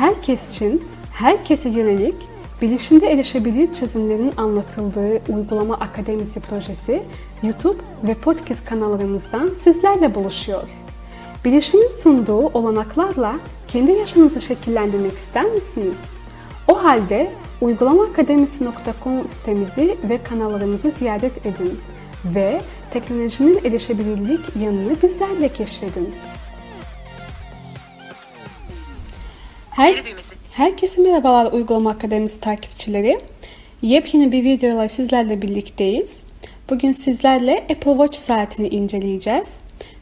herkes için, herkese yönelik bilişimde erişebilir çözümlerin anlatıldığı Uygulama Akademisi projesi YouTube ve podcast kanallarımızdan sizlerle buluşuyor. Bilişimin sunduğu olanaklarla kendi yaşınızı şekillendirmek ister misiniz? O halde uygulamaakademisi.com sitemizi ve kanallarımızı ziyaret edin ve teknolojinin erişebilirlik yanını bizlerle keşfedin. Her, herkese merhabalar Uygulama Akademisi takipçileri. Yepyeni bir videoyla sizlerle birlikteyiz. Bugün sizlerle Apple Watch saatini inceleyeceğiz.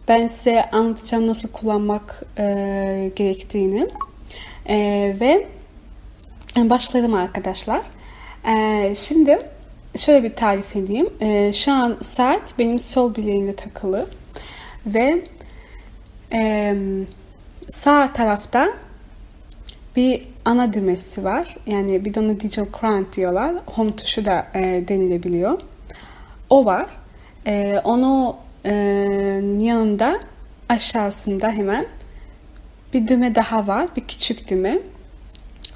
Ben size anlatacağım nasıl kullanmak e, gerektiğini. E, ve başlayalım arkadaşlar. E, şimdi şöyle bir tarif edeyim. E, şu an saat benim sol bileğimde takılı. Ve e, sağ tarafta bir ana düğmesi var. Yani bir de ona Digital Crown diyorlar. Home tuşu da e, denilebiliyor. O var. E, onu e, yanında aşağısında hemen bir düğme daha var. Bir küçük düğme.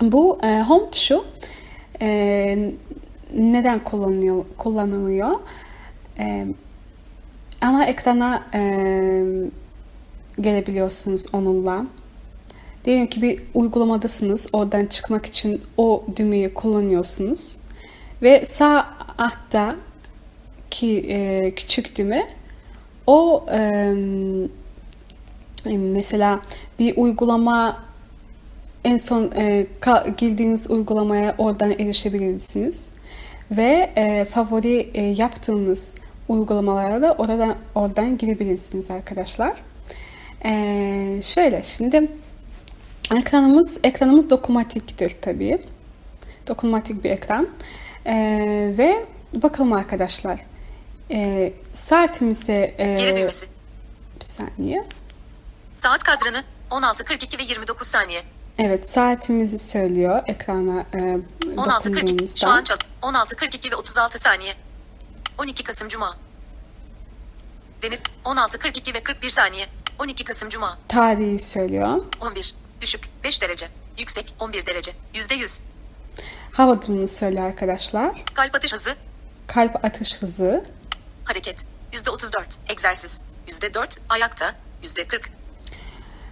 Bu e, home tuşu e, neden kullanılıyor? kullanılıyor? E, ana ekrana e, gelebiliyorsunuz onunla. Diyelim ki bir uygulamadasınız. Oradan çıkmak için o düğmeyi kullanıyorsunuz. Ve sağ altta ki e, küçük düğme o e, mesela bir uygulama en son e, girdiğiniz uygulamaya oradan erişebilirsiniz. Ve e, favori e, yaptığınız uygulamalara da oradan oradan girebilirsiniz arkadaşlar. E, şöyle şimdi Ekranımız ekranımız dokunmatiktir tabii. Dokunmatik bir ekran. Ee, ve bakalım arkadaşlar. Ee, saatimize e, Geri düğmesi. bir saniye. Saat kadranı 16.42 ve 29 saniye. Evet saatimizi söylüyor ekrana e, 16.42 şu an çal. 16.42 ve 36 saniye. 12 Kasım Cuma. Denir 16.42 ve 41 saniye. 12 Kasım Cuma. Tarihi söylüyor. 11. Düşük 5 derece. Yüksek 11 derece. %100. Hava durumunu söylüyor arkadaşlar. Kalp atış hızı. Kalp atış hızı. Hareket. %34. Egzersiz. %4. Ayakta. %40.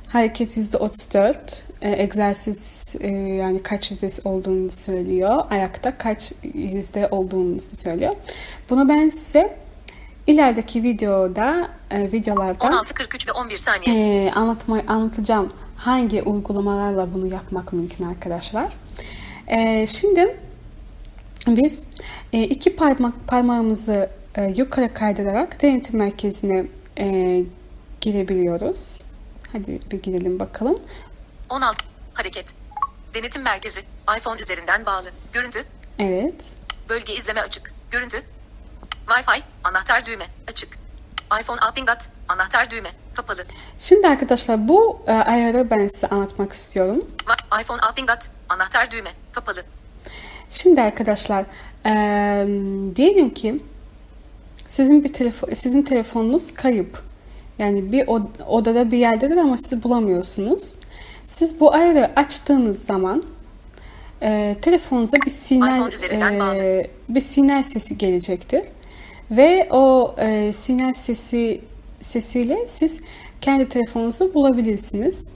Hareket %34. E, egzersiz e, yani kaç yüzde olduğunu söylüyor. Ayakta kaç yüzde olduğunu söylüyor. Bunu ben size ilerideki videoda e, videolarda 16.43 ve 11 saniye. e, anlatmayı anlatacağım. Hangi uygulamalarla bunu yapmak mümkün arkadaşlar. E, şimdi biz e, iki parmak parmağımızı e, yukarı kaydırarak denetim merkezine e, girebiliyoruz. Hadi bir girelim bakalım. 16. Hareket. Denetim merkezi. iPhone üzerinden bağlı. Görüntü. Evet. Bölge izleme açık. Görüntü. Wi-Fi. Anahtar düğme. Açık. iPhone Appingat. Anahtar düğme. Kapalı. Şimdi arkadaşlar bu e, ayarı ben size anlatmak istiyorum. İPhone Appingat. Anahtar düğme. Kapalı. Şimdi arkadaşlar e, diyelim ki sizin bir telefon sizin telefonunuz kayıp. Yani bir od- odada bir yerdedir ama siz bulamıyorsunuz. Siz bu ayarı açtığınız zaman e, telefonunuza bir sinyal e, bir sinyal sesi gelecektir. Ve o e, sinyal sesi sesiyle siz kendi telefonunuzu bulabilirsiniz.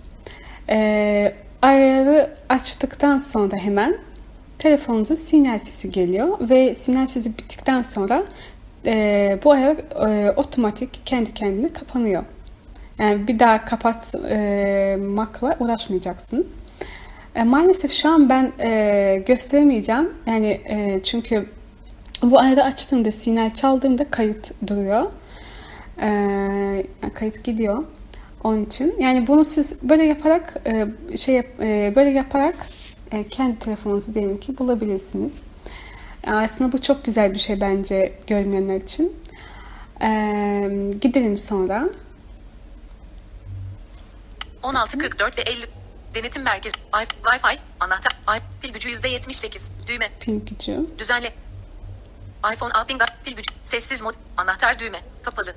E, ayarı açtıktan sonra hemen telefonunuza sinyal sesi geliyor ve sinyal sesi bittikten sonra e, bu ayar e, otomatik kendi kendine kapanıyor. Yani bir daha kapatmakla uğraşmayacaksınız. E, maalesef şu an ben e, gösteremeyeceğim. Yani e, çünkü bu ayarı açtığımda sinyal çaldığımda kayıt duruyor. E, yani kayıt gidiyor. Onun için yani bunu siz böyle yaparak e, şey yap- e, böyle yaparak e, kendi telefonunuzu diyelim ki bulabilirsiniz. E, Aslında bu çok güzel bir şey bence görmeyenler için. E, gidelim sonra. 16.44 ve 50. Denetim merkezi. Wi- Wi-Fi. Anahtar. Pil gücü %78. Düğme. Pil gücü. Düzenle. iPhone Appingat. Pil gücü. Sessiz mod. Anahtar düğme. Kapalı.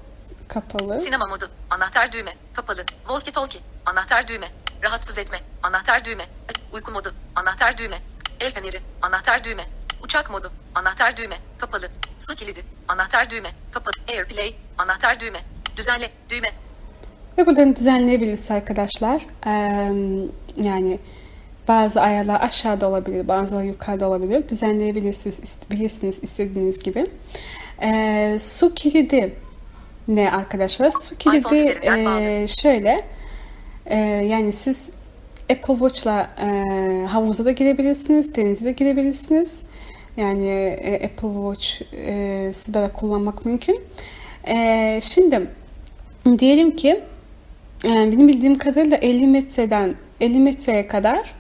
Kapalı. Sinema modu. Anahtar düğme. Kapalı. Walkie talkie. Anahtar düğme. Rahatsız etme. Anahtar düğme. Uyku modu. Anahtar düğme. El feneri. Anahtar düğme. Uçak modu. Anahtar düğme. Kapalı. Su kilidi. Anahtar düğme. Kapalı. Airplay. Anahtar düğme. Düzenle. Düğme. Ve buradan düzenleyebiliriz arkadaşlar. Ee, yani bazı ayarlar aşağıda olabilir, bazıları yukarıda olabilir. Düzenleyebilirsiniz, ist- bilirsiniz istediğiniz gibi. Ee, su kilidi ne arkadaşlar? Su kilidi e, şöyle. e, yani siz Apple Watch'la e, havuza da girebilirsiniz, denize de girebilirsiniz. Yani e, Apple Watch e, suda da kullanmak mümkün. E, şimdi diyelim ki e, benim bildiğim kadarıyla 50 metreden 50 metreye kadar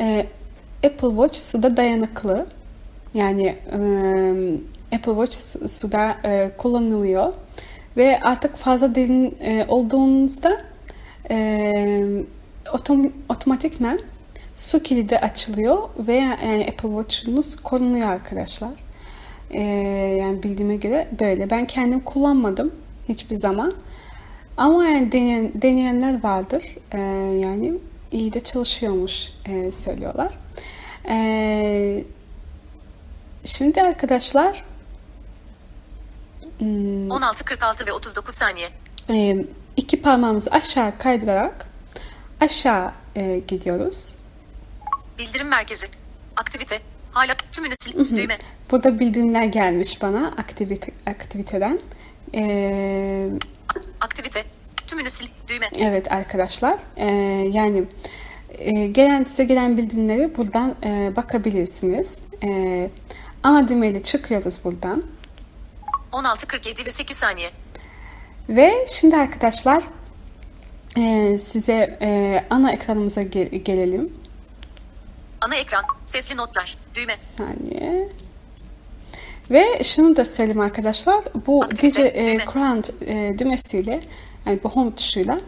e, Apple Watch suda dayanıklı. Yani e, Apple Watch su- suda e, kullanılıyor ve artık fazla derin e, olduğunuzda e, otom, otomatikmen su kilidi açılıyor ve yani Apple Watch'unuz korunuyor arkadaşlar. E, yani bildiğime göre böyle. Ben kendim kullanmadım hiçbir zaman. Ama yani deneyen, deneyenler vardır. E, yani iyi de çalışıyormuş e, söylüyorlar. E, şimdi arkadaşlar hmm, 16, 46 ve 39 saniye. e, iki parmağımızı aşağı kaydırarak aşağı e, gidiyoruz. Bildirim merkezi. Aktivite. Hala tümünü sil. Düğme. Burada bildirimler gelmiş bana aktivite, aktiviteden. E, Aktivite. Tümünü sil. Düğme. evet arkadaşlar e, yani e, gelen size gelen bildirimleri buradan e, bakabilirsiniz. E, ana düğmeyle çıkıyoruz buradan. 16, 47 ve 8 saniye. Ve şimdi arkadaşlar e, size e, ana ekranımıza gel- gelelim. Ana ekran. Sesli notlar. Düğme. Saniye. Ve şunu da söyleyeyim arkadaşlar. Bu Aktivite, DJ e. Command e, düğmesiyle yani bu home tuşuyla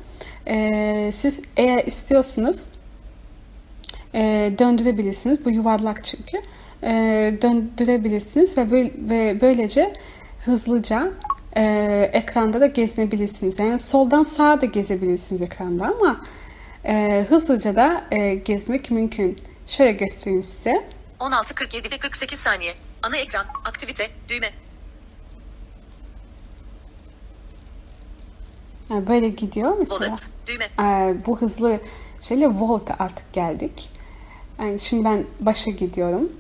e, siz eğer istiyorsanız e, döndürebilirsiniz. Bu yuvarlak çünkü. E, döndürebilirsiniz ve, böyle, ve böylece hızlıca e, ekranda da gezinebilirsiniz. Yani soldan sağa da gezebilirsiniz ekranda ama e, hızlıca da e, gezmek mümkün. Şöyle göstereyim size. 16, 47 ve 48 saniye. Ana ekran. Aktivite. Düğme. Yani böyle gidiyor mesela. Bullet. Düğme. Ee, bu hızlı şeyle Volt'a artık geldik. Yani şimdi ben başa gidiyorum.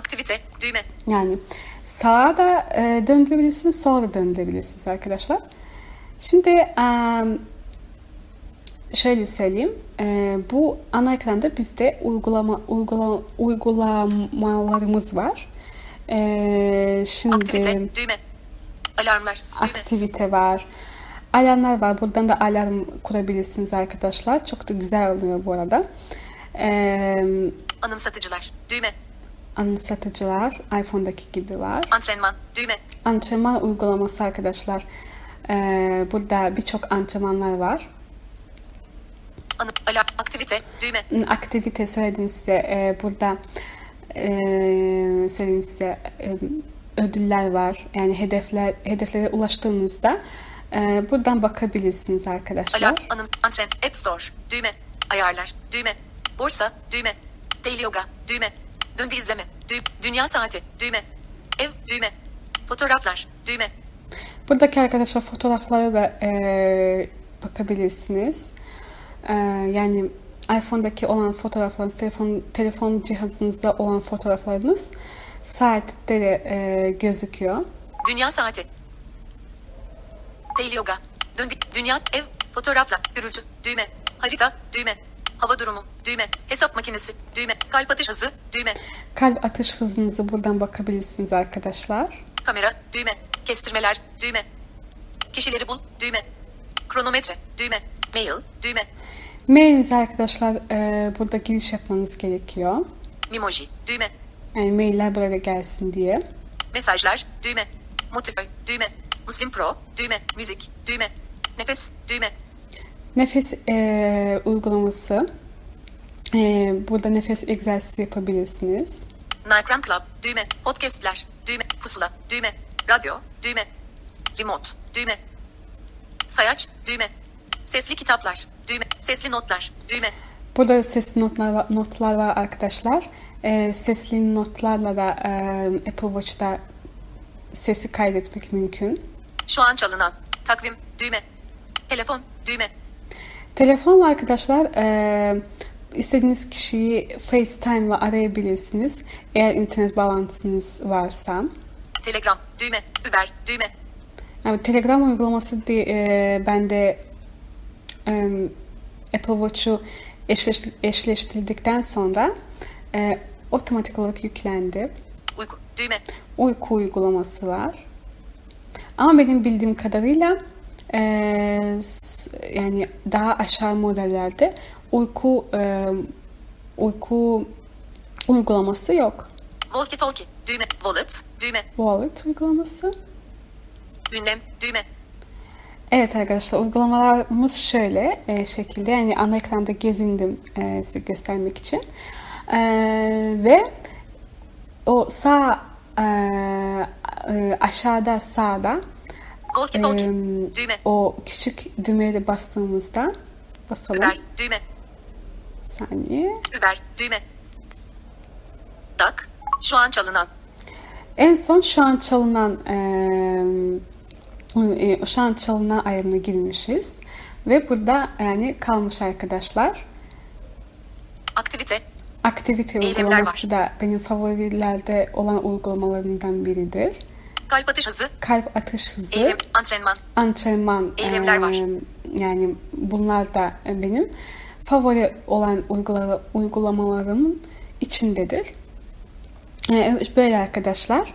Aktivite. Düğme. Yani sağa da e, döndürebilirsiniz, sola da döndürebilirsiniz arkadaşlar. Şimdi em, şöyle söyleyeyim. E, bu ana ekranda bizde uygulama uygula, uygulamalarımız var. E, şimdi Aktivite. Düğme. Alarmlar. Düğme. aktivite var. Alarmlar var. Buradan da alarm kurabilirsiniz arkadaşlar. Çok da güzel oluyor bu arada. Ee, Anımsatıcılar. Düğme. Anımsatıcılar iPhone'daki gibi var. Antrenman. Düğme. Antrenman uygulaması arkadaşlar. Ee, burada birçok antrenmanlar var. Anı. Alarm. Aktivite. Düğme. Aktivite söyledim size. Ee, burada ee, söyleyeyim size ee, ödüller var. Yani hedefler hedeflere ulaştığınızda ee, buradan bakabilirsiniz arkadaşlar. Alarm. Anım. Antren. App Store. Düğme. Ayarlar. Düğme. Borsa. Düğme. Daily Yoga. Düğme. Döngü izleme. Düğme. Dünya saati. Düğme. Ev. Düğme. Fotoğraflar. Düğme. Buradaki arkadaşlar fotoğraflara da eee, bakabilirsiniz. Eee, yani iPhone'daki olan fotoğraflarınız, telefon telefon cihazınızda olan fotoğraflarınız saatte de eee, gözüküyor. Dünya saati. Daily Yoga. Döngü. Dünya. Ev. Fotoğraflar. Gürültü. Düğme. Harita. Düğme. Hava durumu. Düğme. Hesap makinesi. Düğme. Kalp atış hızı. Düğme. Kalp atış hızınızı buradan bakabilirsiniz arkadaşlar. Kamera. Düğme. Kestirmeler. Düğme. Kişileri bul. Düğme. Kronometre. Düğme. Mail. Düğme. Mailinize arkadaşlar eee, burada giriş yapmanız gerekiyor. Mimoji. Düğme. Yani mailler buraya gelsin diye. Mesajlar. Düğme. Motify. Düğme. Muslim Pro. Düğme. Müzik. Düğme. Nefes. Düğme. Nefes eee, uygulaması. Eee, burada nefes egzersizi yapabilirsiniz. Nightcram Club. Düğme. Podcastler. Düğme. Pusula. Düğme. Radyo. Düğme. Remote. Düğme. Sayaç. Düğme. Sesli kitaplar. Düğme. Sesli notlar. Düğme. Burada sesli notlar var, notlar var arkadaşlar. Ee, sesli notlarla da e, Apple Watch'ta sesi kaydetmek mümkün. Şu an çalınan. Takvim. Düğme. Telefon. Düğme. Telefonla arkadaşlar e, istediğiniz kişiyi FaceTime ile arayabilirsiniz. Eğer internet bağlantınız varsa. Telegram. Düğme. Uber. Düğme. Yani Telegram uygulaması di, e, bende e, Apple Watch'u eşleş, eşleştirdikten sonra e, otomatik olarak yüklendi. Uyku. Düğme. Uyku uygulaması var. Ama benim bildiğim kadarıyla e, yani daha aşağı modellerde uyku e, uyku uygulaması yok. Walkie talkie. Düğme. Wallet. Düğme. Wallet uygulaması. Ünlem. Düğme. Evet arkadaşlar uygulamalarımız şöyle e, şekilde yani ana ekranda gezindim e, size göstermek için E, ve o sağ e, e, aşağıda sağda Walkie talkie. Em, Düğme. o küçük düğmeye de bastığımızda basalım Uber. Düğme. saniye Uber. Düğme. Tak. Şu an çalınan. en son şu an çalınan e, şu an çalınan ayarına girmişiz ve burada yani kalmış arkadaşlar Aktivite. Aktivite Eylemler uygulaması da benim favorilerde olan uygulamalarından biridir. Kalp atış hızı. Kalp atış hızı, Eylem. Antrenman. antrenman Eylemler var. eee, yani bunlar da benim favori olan uygula- uygulamalarımın içindedir. Eee, böyle arkadaşlar.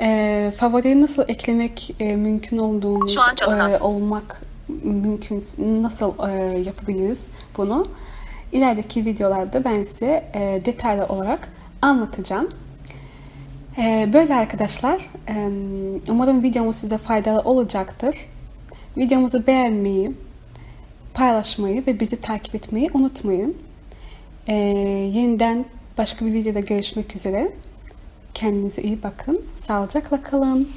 Eee favoriyi nasıl eklemek eee, mümkün olduğunu Şu an çalınan. eee, olmak mümkün nasıl eee, yapabiliriz bunu ilerideki videolarda ben size eee, detaylı olarak anlatacağım. Ee, Böyle arkadaşlar, em, umarım videomuz size faydalı olacaktır. Videomuzu beğenmeyi, paylaşmayı ve bizi takip etmeyi unutmayın. Ee, yeniden başka bir videoda görüşmek üzere. Kendinize iyi bakın. Sağlıcakla kalın.